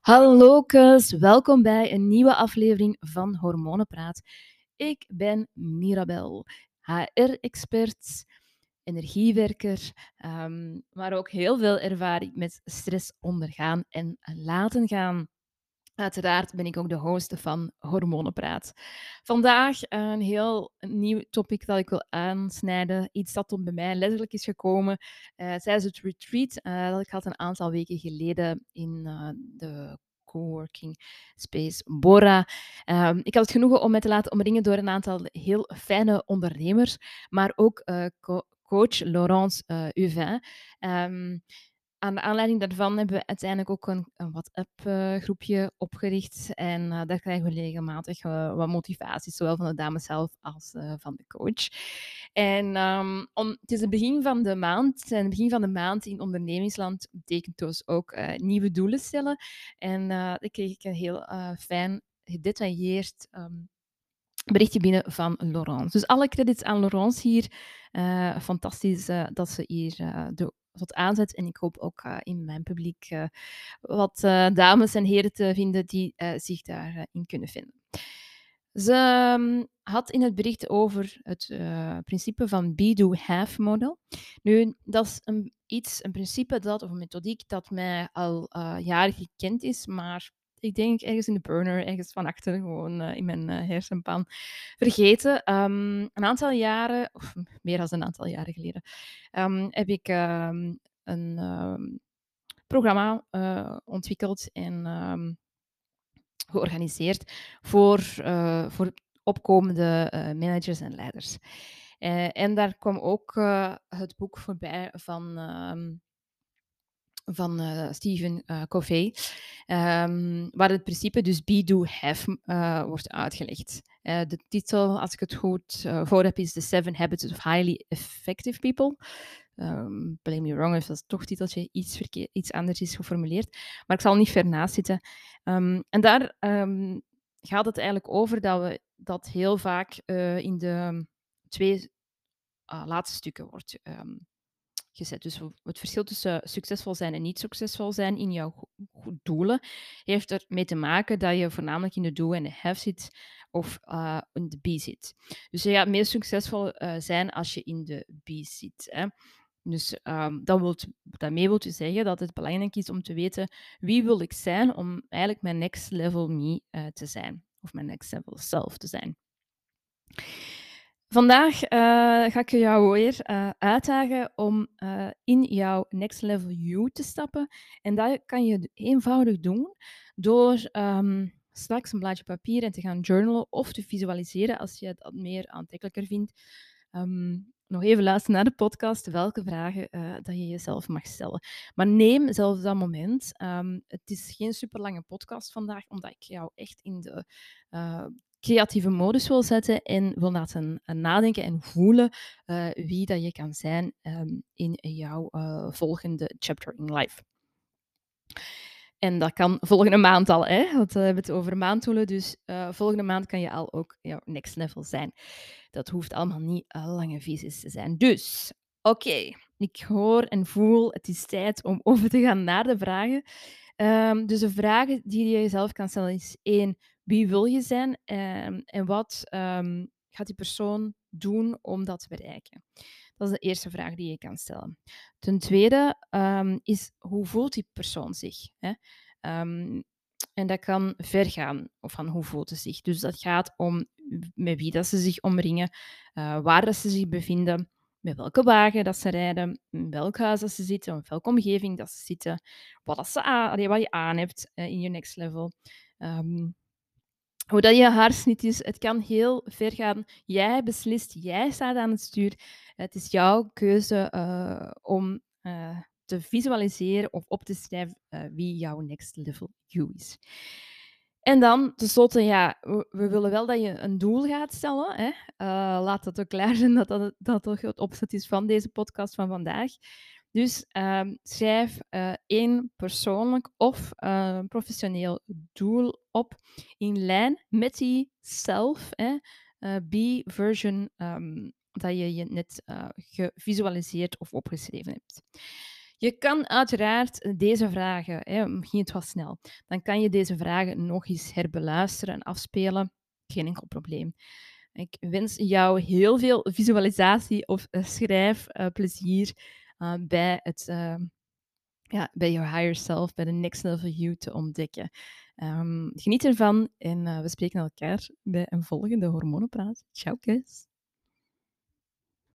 Hallo kus, welkom bij een nieuwe aflevering van Hormonenpraat. Ik ben Mirabel, HR-expert, energiewerker, um, maar ook heel veel ervaring met stress ondergaan en laten gaan. Uiteraard ben ik ook de host van Hormonenpraat. Vandaag een heel nieuw topic dat ik wil aansnijden. Iets dat op bij mij letterlijk is gekomen uh, tijdens het retreat uh, dat ik had een aantal weken geleden in uh, de coworking space Bora. Um, ik had het genoegen om mij te laten omringen door een aantal heel fijne ondernemers, maar ook co coach Laurence Uvin. Um, aan de aanleiding daarvan hebben we uiteindelijk ook een, WhatsApp-groepje opgericht. En uh, daar krijgen we regelmatig uh, wat motivatie, zowel van de dames zelf als uh, van de coach. En um, om, het is het begin van de maand. En het begin van de maand in ondernemingsland betekent dus ook nieuwe doelen stellen. En daar kreeg ik een heel fijn, gedetailleerd um, berichtje binnen van Laurence. Dus alle credits aan Laurence hier. fantastisch dat ze hier de tot aanzet. En ik hoop ook uh, in mijn publiek uh, wat uh, dames en heren te vinden die zich daarin kunnen vinden. Ze um, had in het bericht over het principe van be-do-have-model. Nu, dat is een, iets, een principe dat, of een methodiek dat mij al jaren gekend is, maar ik denk ergens in de burner, ergens van achter, gewoon uh, in mijn uh, hersenpan, vergeten. Um, een aantal jaren, of meer dan een aantal jaren geleden, um, heb ik um, een programma uh, ontwikkeld en georganiseerd voor, voor opkomende managers en leiders. en daar kwam ook het boek voorbij van van uh, Stephen uh, Covey, um, waar het principe dus be, do, have uh, wordt uitgelegd. de titel, als ik het goed voor heb, is The Seven Habits of Highly Effective People. Um, blame me wrong if dat toch titeltje iets, iets anders is geformuleerd, maar ik zal niet ver naast zitten. Um, en daar gaat het eigenlijk over dat we dat heel vaak in de twee laatste stukken wordt Dus het verschil tussen succesvol zijn en niet succesvol zijn in jouw doelen heeft ermee te maken dat je voornamelijk in de do en de have zit of uh, in de be zit. Dus je gaat meer succesvol uh, zijn als je in de be zit. Hè. Dus um, dat wilt, daarmee wil je zeggen dat het belangrijk is om te weten wie wil ik zijn om eigenlijk mijn next level me uh, te zijn. Of mijn next level self te zijn. Vandaag uh, ga ik jou weer uh, uitdagen om uh, in jouw Next Level You te stappen. En dat kan je eenvoudig doen door um, straks een blaadje papier en te gaan journalen of te visualiseren als je het meer aantrekkelijker vindt. Um, nog even luisteren naar de podcast, welke vragen dat je jezelf mag stellen. Maar neem zelfs dat moment. Um, het is geen super lange podcast vandaag, omdat ik jou echt in de creatieve modus wil zetten en wil laten nadenken en voelen uh, wie dat je kan zijn um, in jouw uh, volgende chapter in life. En dat kan volgende maand al, hè? want we hebben het over maanddoelen. Dus volgende maand kan je al ook jouw next level zijn. Dat hoeft allemaal niet lange visies te zijn. Dus, oké, ik hoor en voel, het is tijd om over te gaan naar de vragen. Um, dus de vragen die je jezelf kan stellen is één, wie wil je zijn um, en wat um, gaat die persoon doen om dat te bereiken? Dat is de eerste vraag die je kan stellen. Ten tweede is hoe voelt die persoon zich? Hè? en dat kan ver gaan van hoe voelt ze zich. Dus dat gaat om met wie dat ze zich omringen, uh, waar dat ze zich bevinden, met welke wagen dat ze rijden, in welk huis dat ze zitten, in welke omgeving dat ze zitten, wat, dat ze wat je aan hebt uh, in je next level. Hoe dat je haarsnit is, het kan heel ver gaan. Jij beslist, jij staat aan het stuur. Het is jouw keuze uh, om uh, te visualiseren of op te schrijven uh, wie jouw next level you is. En dan, tenslotte, ja, we, we, willen wel dat je een doel gaat stellen. Hè? laat dat ook klaar zijn dat dat, dat toch het opzet is van deze podcast van vandaag. Dus uh, schrijf uh, één persoonlijk of uh, professioneel doel op in lijn met die self, eh, B-version um, dat je je net gevisualiseerd of opgeschreven hebt. Je kan uiteraard deze vragen, hè, ging het snel, dan kan je deze vragen nog eens herbeluisteren en afspelen. Geen enkel probleem. Ik wens jou heel veel visualisatie of uh, schrijfplezier uh, bij, het, uh, ja, bij your higher self, bij de next level you te ontdekken. Um, geniet ervan en we spreken elkaar bij een volgende Hormonenpraat. Ciao, kus!